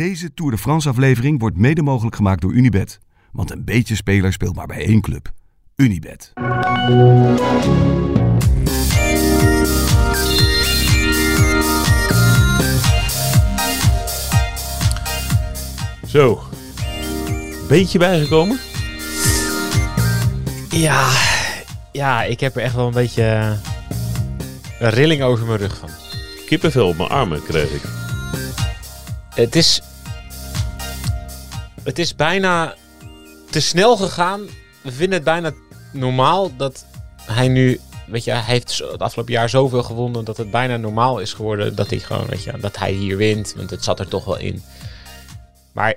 Deze Tour de France aflevering wordt mede mogelijk gemaakt door Unibet. Want een beetje speler speelt maar bij één club. Unibet. Zo. Beetje bijgekomen? Ja, ja, ik heb er echt wel een beetje eh, een rilling over mijn rug van. Kippenvel op mijn armen kreeg ik. Het is, het is bijna te snel gegaan. We vinden het bijna normaal dat hij nu, weet je, hij heeft het afgelopen jaar zoveel gewonnen dat het bijna normaal is geworden dat hij gewoon, weet je, dat hij hier wint, want het zat er toch wel in. Maar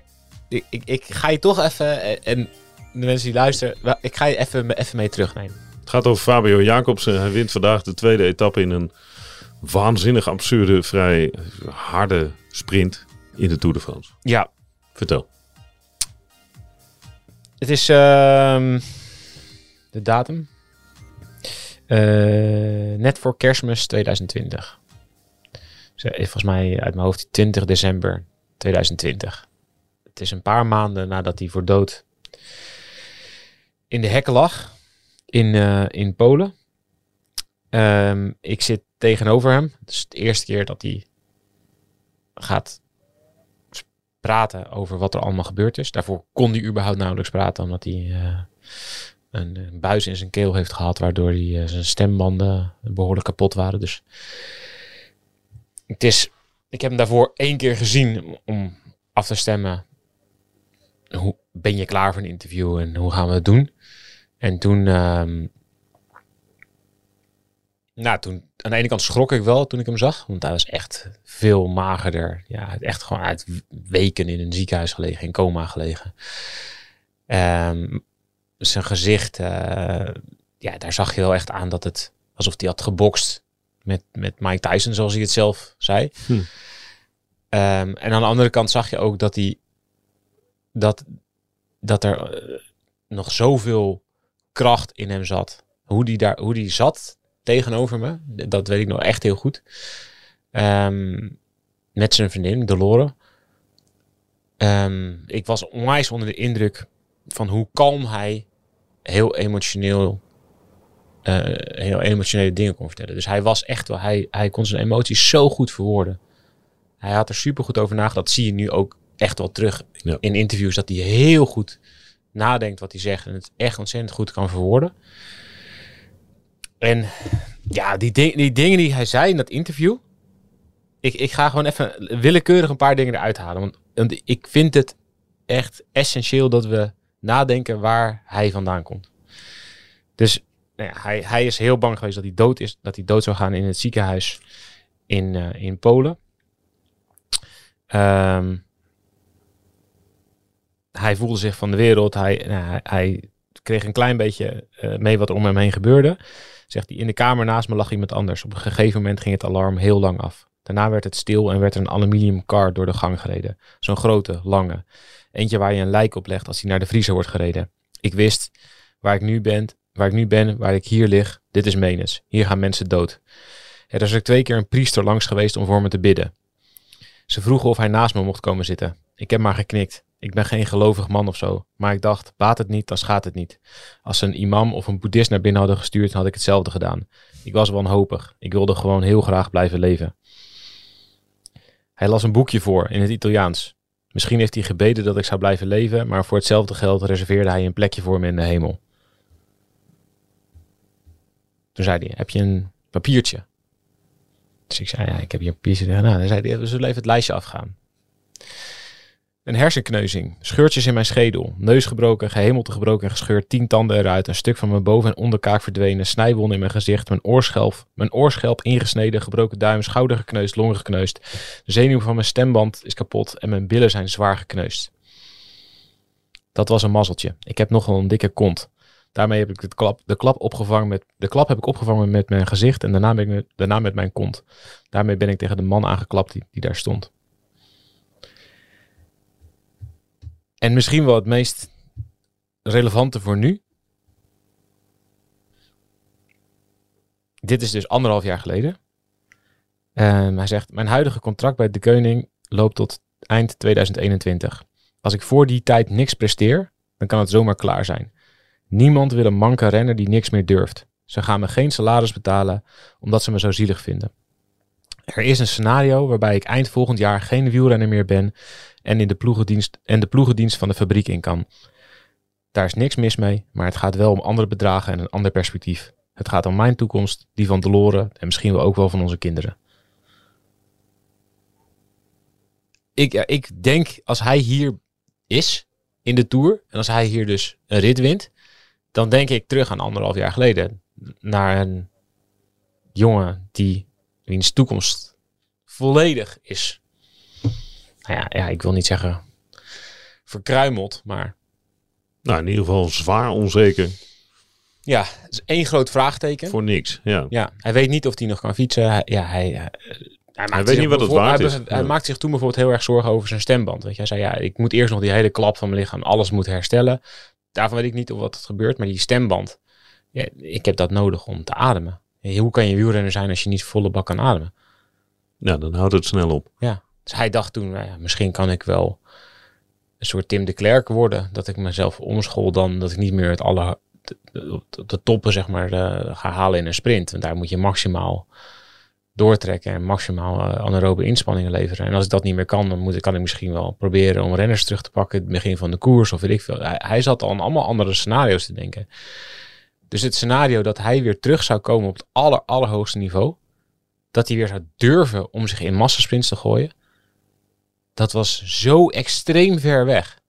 ik, ik, ik ga je toch even, eh, en de mensen die luisteren, ik ga je even, even mee terugnemen. Het gaat over Fabio Jacobsen. Hij wint vandaag de tweede etappe in een waanzinnig absurde, vrij harde sprint in de Tour de France. Ja, Vertel. Het is ehm, de datum. Eh, net voor kerstmis 2020. Dus, eh, volgens mij uit mijn hoofd 20 december 2020. Het is een paar maanden nadat hij voor dood in de hekken lag. In, eh, in Polen. Ehm, ik zit tegenover hem. Het is de eerste keer dat hij gaat praten over wat er allemaal gebeurd is. Daarvoor kon hij überhaupt nauwelijks praten, omdat hij eh, een, een buis in zijn keel heeft gehad, waardoor hij, eh, zijn stembanden behoorlijk kapot waren. Dus het is, ik heb hem daarvoor één keer gezien om af te stemmen. Hoe ben je klaar voor een interview en hoe gaan we het doen? En toen, ehm, nou, toen aan de ene kant schrok ik wel toen ik hem zag, want hij was echt veel magerder. Ja, echt gewoon uit weken in een ziekenhuis gelegen, in coma gelegen. Ehm, zijn gezicht, eh, ja, daar zag je wel echt aan dat het alsof hij had gebokst met, met Mike Tyson, zoals hij het zelf zei. Hm. Ehm, en aan de andere kant zag je ook dat hij dat, dat er eh, nog zoveel kracht in hem zat. Hoe die daar, hoe die zat tegenover me, dat weet ik nog echt heel goed. Ehm, met zijn vriendin, Dolore. Ehm, ik was onwijs onder de indruk van hoe kalm hij heel emotioneel, eh, heel emotionele dingen kon vertellen. Dus hij was echt wel, hij, hij kon zijn emoties zo goed verwoorden. Hij had er super goed over nagedacht. Dat zie je nu ook echt wel terug Ja. in interviews. Dat hij heel goed nadenkt wat hij zegt en het echt ontzettend goed kan verwoorden. En ja, die, die dingen die hij zei in dat interview. Ik, ik ga gewoon even willekeurig een paar dingen eruit halen. Want, want ik vind het echt essentieel dat we nadenken waar hij vandaan komt. Dus nou hij, hij is heel bang geweest dat hij dood is, dat hij dood zou gaan in het ziekenhuis in, eh, in Polen. Ehm, hij voelde zich van de wereld. Hij, nou, hij, hij kreeg een klein beetje eh, mee wat er om hem heen gebeurde. Zegt hij, in de kamer naast me lag iemand anders. Op een gegeven moment ging het alarm heel lang af. Daarna werd het stil en werd er een aluminium car door de gang gereden. Zo'n grote, lange. Eentje waar je een lijk op legt als hij naar de vriezer wordt gereden. Ik wist waar ik nu ben, waar ik nu ben, waar ik hier lig. Dit is Menes. Hier gaan mensen dood. Er is er twee keer een priester langs geweest om voor me te bidden. Ze vroegen of hij naast me mocht komen zitten. Ik heb maar geknikt. Ik ben geen gelovig man of zo. Maar ik dacht, baat het niet, dan schaadt het niet. Als ze een imam of een boeddhist naar binnen hadden gestuurd, had ik hetzelfde gedaan. Ik was wanhopig. Ik wilde gewoon heel graag blijven leven. Hij las een boekje voor in het Italiaans. Misschien heeft hij gebeden dat ik zou blijven leven, maar voor hetzelfde geld reserveerde hij een plekje voor me in de hemel. Toen zei hij, heb je een papiertje? Dus ik zei, ja, ik heb hier een papiertje. Nou, dan zei hij, we zullen even het lijstje afgaan. Een hersenkneuzing, scheurtjes in mijn schedel, neus gebroken, gehemelte gebroken en gescheurd, tien tanden eruit, een stuk van mijn boven- en onderkaak verdwenen, snijwonden in mijn gezicht, mijn oorschelp, mijn oorschelp ingesneden, gebroken duim, schouder gekneusd, longen gekneusd, de zenuw van mijn stemband is kapot en mijn billen zijn zwaar gekneusd. Dat was een mazzeltje. Ik heb nogal een dikke kont. Daarmee heb ik de klap, de klap opgevangen met de klap heb ik opgevangen met mijn gezicht en daarna, daarna met mijn kont. Daarmee ben ik tegen de man aangeklapt die, die daar stond. En misschien wel het meest relevante voor nu. Dit is dus anderhalf jaar geleden. Ehm, hij zegt, mijn huidige contract bij De Keuning loopt tot eind 2021. Als ik voor die tijd niks presteer, dan kan het zomaar klaar zijn. Niemand wil een manke renner die niks meer durft. Ze gaan me geen salaris betalen omdat ze me zo zielig vinden. Er is een scenario waarbij ik eind volgend jaar geen wielrenner meer ben en, in de ploegendienst, en de ploegendienst van de fabriek in kan. Daar is niks mis mee, maar het gaat wel om andere bedragen en een ander perspectief. Het gaat om mijn toekomst, die van Deloren en misschien wel ook wel van onze kinderen. Ik, ik denk als hij hier is in de Tour en als hij hier dus een rit wint, dan denk ik terug aan anderhalf jaar geleden naar een jongen die wiens toekomst volledig is. Nou ja, ja, ik wil niet zeggen verkruimeld, maar Nou, in ieder geval zwaar onzeker. ja, het is één groot vraagteken. Voor niks. Ja. Ja, hij weet niet of hij nog kan fietsen. Hij, ja, hij, hij, hij, maakt weet niet wat het waard hij, is. Hij Ja. maakt zich toen bijvoorbeeld heel erg zorgen over zijn stemband. Weet je, hij zei, ja, ik moet eerst nog die hele klap van mijn lichaam, alles moet herstellen. Daarvan weet ik niet of wat het gebeurt, maar die stemband, ja, ik heb dat nodig om te ademen. Hoe kan je wielrenner zijn als je niet volle bak kan ademen? ja, dan houdt het snel op. Ja, dus hij dacht toen, nou ja, misschien kan ik wel een soort Tim de Klerk worden. Dat ik mezelf omschool dan, dat ik niet meer het alle, de, toppen zeg maar ga halen in een sprint. Want daar moet je maximaal doortrekken en maximaal eh, anaerobe inspanningen leveren. En als ik dat niet meer kan, dan moet, kan ik misschien wel proberen om renners terug te pakken. Het begin van de koers of weet ik veel. Hij, hij zat al aan allemaal andere scenario's te denken. Dus het scenario dat hij weer terug zou komen op het aller, allerhoogste niveau. Dat hij weer zou durven om zich in massasprints te gooien. Dat was zo extreem ver weg.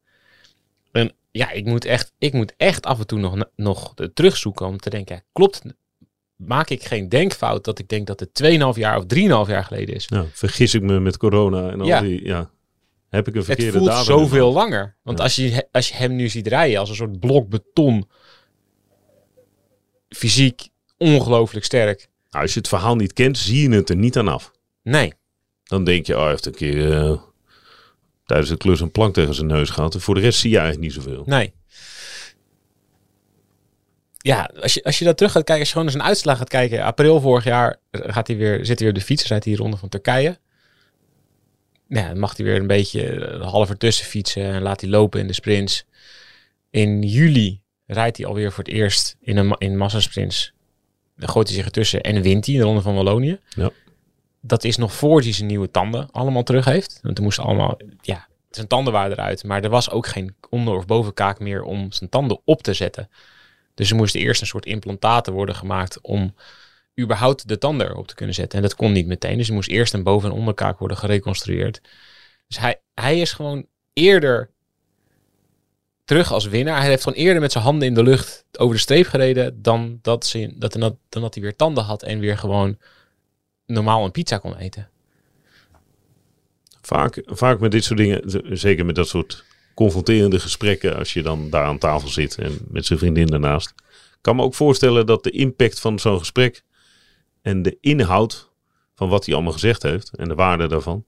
En ja, ik moet echt, ik moet echt af en toe nog, nog terugzoeken om te denken, klopt, maak ik geen denkfout dat ik denk dat het 2,5 jaar of 3,5 jaar geleden is. Ja, vergis ik me met corona en al Ja. die, ja. Heb ik een Het verkeerde voelt datum zoveel langer. Want Ja. als, je, als je hem nu ziet rijden als een soort blok beton, fysiek ongelooflijk sterk. Nou, als je het verhaal niet kent, zie je het er niet aan af. Nee, Dan denk je, oh, hij heeft een keer eh, tijdens de klus een plank tegen zijn neus gehad. En voor de rest zie je eigenlijk niet zoveel. Nee. Ja, als je, als je dat terug gaat kijken, als je gewoon naar zijn uitslag gaat kijken. April vorig jaar gaat hij weer, zit hij weer op de fiets, rijdt hij die ronde van Turkije. Ja, dan mag hij weer een beetje eh, half ertussen fietsen en laat hij lopen in de sprints. In juli rijdt hij alweer voor het eerst in, een, in massasprints. Dan gooit hij zich ertussen en wint hij de ronde van Wallonië. Ja. Dat is nog voor hij zijn nieuwe tanden allemaal terug heeft. Want toen moesten allemaal, ja, zijn tanden waren eruit. Maar er was ook geen onder- of bovenkaak meer om zijn tanden op te zetten. Dus er moesten eerst een soort implantaten worden gemaakt om überhaupt de tanden erop te kunnen zetten. En dat kon niet meteen. Dus er moest eerst een boven- en onderkaak worden gereconstrueerd. Dus hij, hij is gewoon eerder terug als winnaar. Hij heeft gewoon eerder met zijn handen in de lucht over de streep gereden dan dat, dan dat hij weer tanden had en weer gewoon normaal een pizza kon eten. Vaak, vaak met dit soort dingen, zeker met dat soort confronterende gesprekken, als je dan daar aan tafel zit en met zijn vriendin daarnaast. kan me ook voorstellen dat de impact van zo'n gesprek en de inhoud van wat hij allemaal gezegd heeft en de waarde daarvan,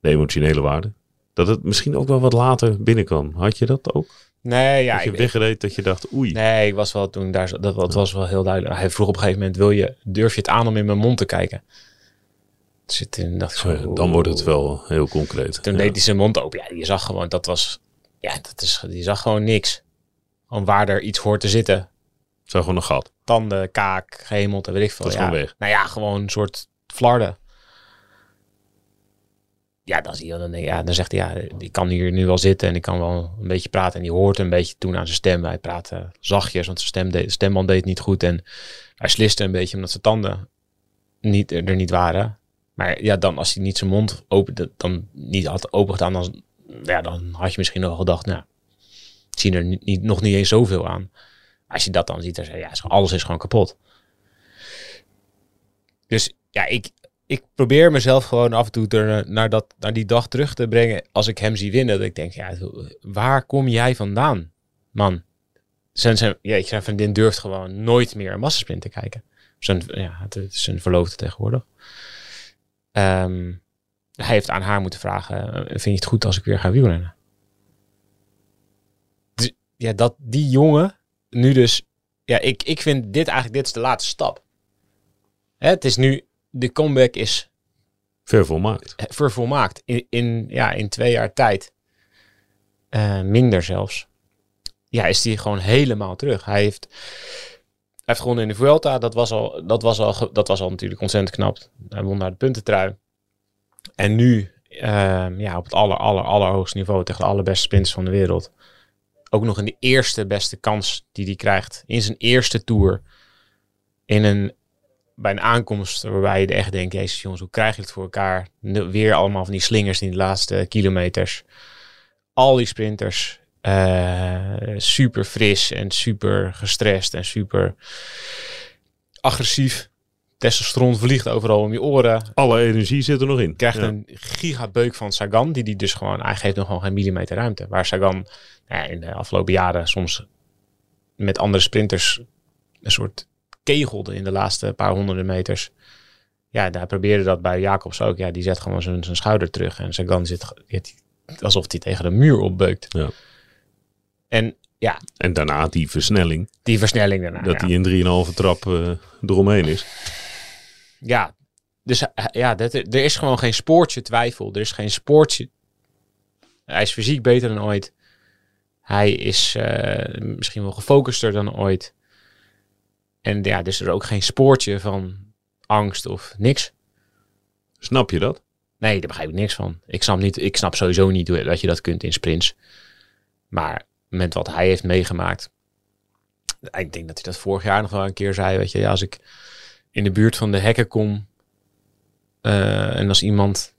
de emotionele waarde, dat het misschien ook wel wat later binnenkwam. Had je dat ook? Nee, ja, dat je ik, wegreed dat je dacht, oei. nee, ik was wel toen daar, dat, dat was wel heel duidelijk. Hij vroeg op een gegeven moment, wil je, durf je het aan om in mijn mond te kijken? Dus toen dacht ik zo, dan wordt het wel heel concreet. Toen Ja. deed hij zijn mond open. Ja, je zag gewoon, dat was, ja, dat is, je zag gewoon niks. Gewoon waar er iets hoort te zitten. Zo gewoon een gat. Tanden, kaak, gehemeld en weet ik veel. Dat is ja. gewoon weg. Nou ja, gewoon een soort flarden. Ja, dan zie je dan, ja, dan zegt hij, ja, ik kan hier nu wel zitten en ik kan wel een beetje praten. En die hoort een beetje toen aan zijn stem. Hij praatte zachtjes, want zijn stem deed, stemband deed niet goed. En hij sliste een beetje omdat zijn tanden niet, er niet waren. Maar ja, dan als hij niet zijn mond open, dan niet had open gedaan, dan, ja, dan had je misschien nog gedacht, nou, ik zie er niet, niet- nog niet eens zoveel aan. Als je dat dan ziet, dan zeg je, ja, alles is gewoon kapot. Dus ja, ik, ik probeer mezelf gewoon af en toe er, naar, dat, naar die dag terug te brengen. Als ik hem zie winnen, dat ik denk, ja, waar kom jij vandaan, man? Zijn, zijn, ja, zijn vriendin durft gewoon nooit meer een massasprint te kijken. Zijn, ja, het is zijn verloofde tegenwoordig. Ehm, hij heeft aan haar moeten vragen, eh, vind je het goed als ik weer ga wielrennen? Ja, dat die jongen nu dus... Ja, ik, ik vind dit eigenlijk, dit is de laatste stap. Hè, het is nu, de comeback is Vervolmaakt. vervolmaakt. In, in, ja, in twee jaar tijd. Eh, minder zelfs. Ja, is hij gewoon helemaal terug. Hij heeft, hij heeft gewonnen in de Vuelta. Dat was al, dat was al, dat was al natuurlijk ontzettend knap. Hij won naar de puntentrui. En nu ehm, ja, op het aller, aller, allerhoogste niveau tegen de allerbeste sprinters van de wereld. Ook nog in de eerste beste kans die hij krijgt. In zijn eerste tour. In een, bij een aankomst waarbij je echt denkt, jezus jongens, hoe krijg je het voor elkaar? Weer allemaal van die slingers in de laatste kilometers. Al die sprinters. eh, super fris en super gestrest en super agressief. Testosteron vliegt overal om je oren. Alle energie zit er nog in. Krijgt Ja. een gigabeuk van Sagan, die die dus gewoon, hij geeft nog gewoon geen millimeter ruimte. Waar Sagan nou ja, in de afgelopen jaren soms met andere sprinters een soort kegelde in de laatste paar honderden meters. Ja, daar probeerde dat bij Jacobs ook. Ja, die zet gewoon zijn, zijn schouder terug. En Sagan zit die- alsof hij tegen de muur opbeukt. Ja. En ja, En daarna die versnelling. die versnelling daarna. dat ja. hij in 3,5 trap eh, eromheen is. Ja, dus eh, ja, dat, er is gewoon geen spoortje twijfel. Er is geen spoortje. Hij is fysiek beter dan ooit. Hij is eh, misschien wel gefocuster dan ooit. En ja, dus er is ook geen spoortje van angst of niks. Snap je dat? Nee, daar begrijp ik niks van. Ik snap, niet, ik snap sowieso niet dat je dat kunt in sprints. Maar met wat hij heeft meegemaakt. Ik denk dat hij dat vorig jaar nog wel een keer zei. Weet je, ja, als ik in de buurt van de hekken kom. eh, en als iemand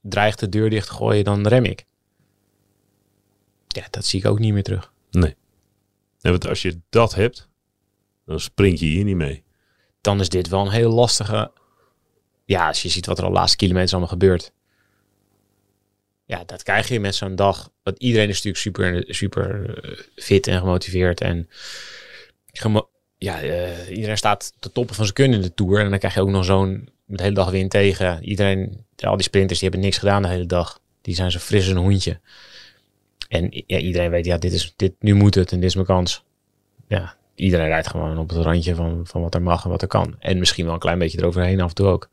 dreigt de deur dicht te gooien, dan rem ik. Ja, dat zie ik ook niet meer terug. Nee. nee. Want als je dat hebt, dan spring je hier niet mee. Dan is dit wel een heel lastige. Ja, als je ziet wat er al de laatste kilometers allemaal gebeurt. Ja, dat krijg je met zo'n dag. Want iedereen is natuurlijk super, super eh, fit en gemotiveerd. En ja, eh, iedereen staat te toppen van zijn kunnen in de Tour. En dan krijg je ook nog zo'n de hele dag wind tegen. Iedereen, al die sprinters, die hebben niks gedaan de hele dag. Die zijn zo fris als een hoentje. En ja, iedereen weet, ja, dit is, dit, nu moet het en dit is mijn kans. Ja, iedereen rijdt gewoon op het randje van, van wat er mag en wat er kan. En misschien wel een klein beetje eroverheen af en toe ook.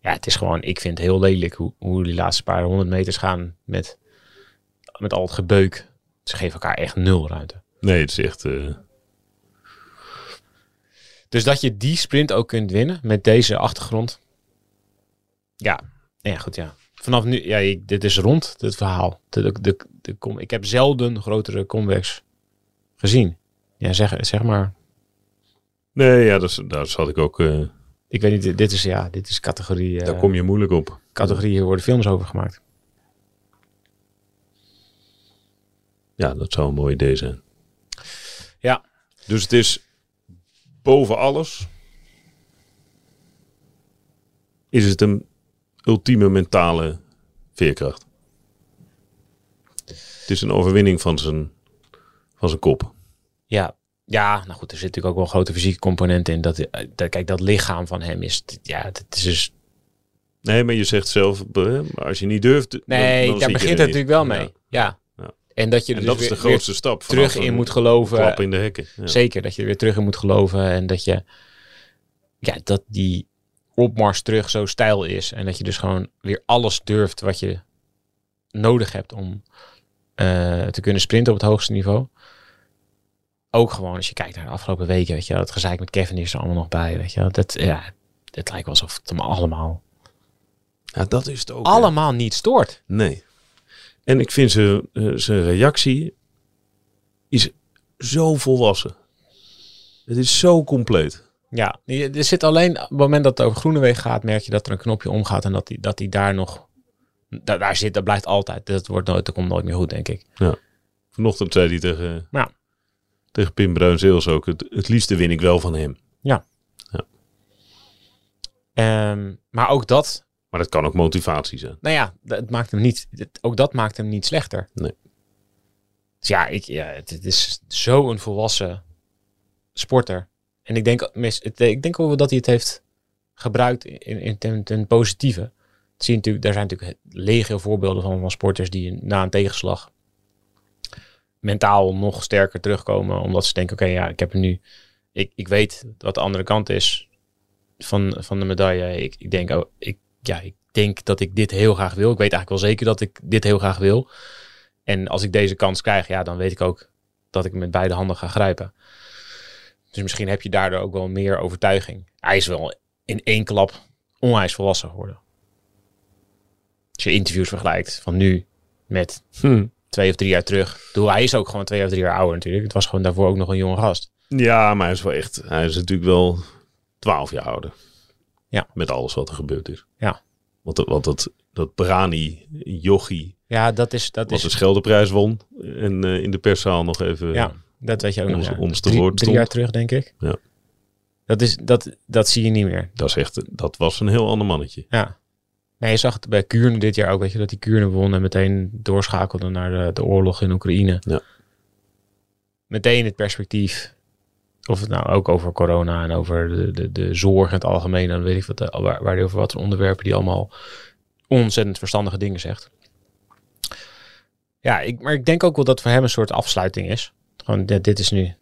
Ja, het is gewoon, ik vind het heel lelijk hoe, hoe die laatste paar honderd meters gaan met, met al het gebeuk. Ze geven elkaar echt nul ruimte. Nee, het is echt... eh, Dus dat je die sprint ook kunt winnen met deze achtergrond. Ja, ja goed, ja. Vanaf nu, ja, ik, dit is rond, dit verhaal. De, de, de, de kom, ik heb zelden grotere comebacks gezien. Ja, zeg, zeg maar. Nee, ja, dat daar zat ik ook... eh, Ik weet niet, dit- is, ja, dit is categorie. daar eh, kom je moeilijk op. categorie, hier worden films over gemaakt. Ja, dat zou een mooi idee zijn. Ja. Dus het is boven alles... Is het een ultieme mentale veerkracht. Het is een overwinning van zijn, van zijn kop. Ja, ja, nou goed, er zit natuurlijk ook wel een grote fysieke component in. Dat, eh, dat, kijk, dat lichaam van hem is, ja, het is dus Nee, maar je zegt zelf, maar als je niet durft... dan- Nee, dan daar begint het niet. natuurlijk wel mee. Ja. Ja. Ja. En dat je er En dus dat is de grootste stap. terug in moet geloven. Klap in de hekken. Ja. Zeker, dat je er weer terug in moet geloven. En dat je, ja, dat die opmars terug zo stijl is. En dat je dus gewoon weer alles durft wat je nodig hebt om eh, te kunnen sprinten op het hoogste niveau. Ook gewoon als je kijkt naar de afgelopen weken, weet je, het gezeik met Kevin is er allemaal nog bij, weet je. Dat, ja, het lijkt wel alsof het hem allemaal, Ja, dat is het ook. allemaal niet stoort. Nee. En ik vind zijn, eh, zijn reactie is zo volwassen. Het is zo compleet. Ja, er zit alleen op het moment dat het over Groenewegen gaat, merk je dat er een knopje omgaat en dat die, dat die daar nog. Daar, daar zit, dat blijft altijd. Dat, wordt nooit, dat komt nooit meer goed, denk ik. Vanochtend zei hij tegen, Ja. Tegen Pim Bruin-Zeels ook, het, het liefste win ik wel van hem. Ehm, maar ook dat, Maar dat kan ook motivatie zijn. nou ja, dat het maakt hem niet, ook dat maakt hem niet slechter. Nee. Dus ja, ik, ja het, het is zo'n volwassen sporter. En ik denk, ik denk ook wel dat hij het heeft gebruikt in, in ten, ten positieve. Dat zie natuurlijk, daar zijn natuurlijk legio voorbeelden van, van sporters die na een tegenslag mentaal nog sterker terugkomen. Omdat ze denken, oké, ja, ik heb nu... Ik, ik weet wat de andere kant is van, van de medaille. Ik, ik denk, oh, ik ja, ik denk dat ik dit heel graag wil. Ik weet eigenlijk wel zeker dat ik dit heel graag wil. En als ik deze kans krijg, ja, dan weet ik ook dat ik met beide handen ga grijpen. Dus misschien heb je daardoor ook wel meer overtuiging. Hij is wel in één klap onwijs volwassen geworden. Als je interviews vergelijkt van nu met Hm. Twee of drie jaar terug. Bedoel, hij is ook gewoon twee of drie jaar ouder natuurlijk. Het was gewoon daarvoor ook nog een jonge gast. Ja, maar hij is wel echt. Hij is natuurlijk wel 12 jaar ouder. Ja. Met alles wat er gebeurd is. Ja. Want, dat- want dat, dat Brani, jochie, Ja, dat is... Dat is de Scheldeprijs won. En eh, in de perszaal nog even. ja, dat weet je ook nog. ons- ja. ons te drie, woord drie jaar terug, denk ik. Ja. Dat, is, dat, dat zie je niet meer. Dat, is echt, dat was een heel ander mannetje. Ja. Nee, je zag het bij Kuurne dit jaar ook, weet je, dat die Kuurne won en meteen doorschakelde naar de, de oorlog in Oekraïne. Ja. Meteen het perspectief, of het nou ook over corona en over de, de, de zorg in het algemeen, en weet ik wat, eh, waar, over wat voor onderwerpen die allemaal ontzettend verstandige dingen zegt. Ja, ik, maar ik denk ook wel dat voor hem een soort afsluiting is. Gewoon, dit, dit is nu,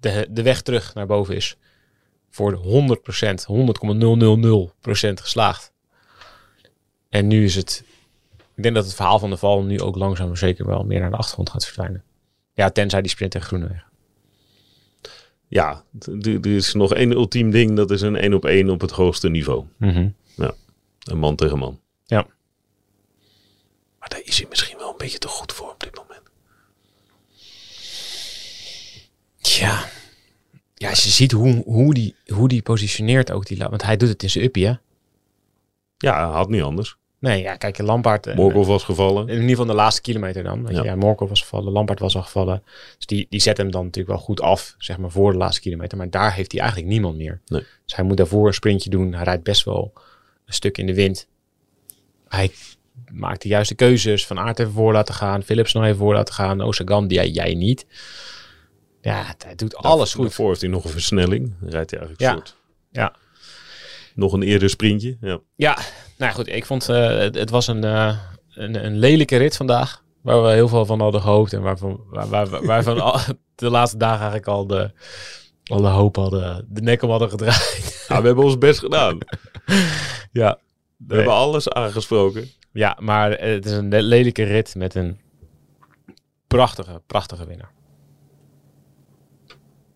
de, de weg terug naar boven is voor de 100%, 100,000% geslaagd. En nu is het. Ik denk dat het verhaal van de val nu ook langzaam maar zeker wel meer naar de achtergrond gaat verdwijnen. Ja, tenzij die sprint in Groenewegen. Ja, er is nog één ultiem ding. Dat is een één op één op het hoogste niveau. Een man tegen man. Ja. Maar daar is hij misschien wel een beetje te goed voor op dit moment. Ja. Ja, als je ziet hoe, hoe, die, hoe die positioneert ook die Want hij doet het in zijn uppie, hè? Ja, hij had niet anders. Nee, ja, kijk, Lampaard... eh, Morkov was gevallen. In ieder geval de laatste kilometer dan. Weet Ja. je, ja, Morkov was gevallen, Lampaard was al gevallen. Dus die, die zet hem dan natuurlijk wel goed af, zeg maar, voor de laatste kilometer. Maar daar heeft hij eigenlijk niemand meer. Nee. Dus hij moet daarvoor een sprintje doen. Hij rijdt best wel een stuk in de wind. Hij maakt de juiste keuzes. Van Aert even voor laten gaan. Philips nog even voor laten gaan. Osagan, die jij, niet. Ja, hij doet alles goed. Daarvoor heeft hij nog een versnelling. Rijdt hij eigenlijk Ja. soort. Ja. Nog een eerder sprintje. Ja. Ja, nou goed. Ik vond eh, het, het was een, eh, een, een lelijke rit vandaag. Waar we heel veel van hadden gehoopt. En waarvan, waar, waar, waarvan al, de laatste dagen eigenlijk al de, al de hoop hadden. De nek om hadden gedraaid. Ja, we hebben ons best gedaan. Ja. We hebben alles aangesproken. Ja, maar het is een le- lelijke rit met een prachtige, prachtige winnaar.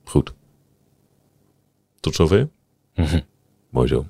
Goed. Tot zover. Mooi zo.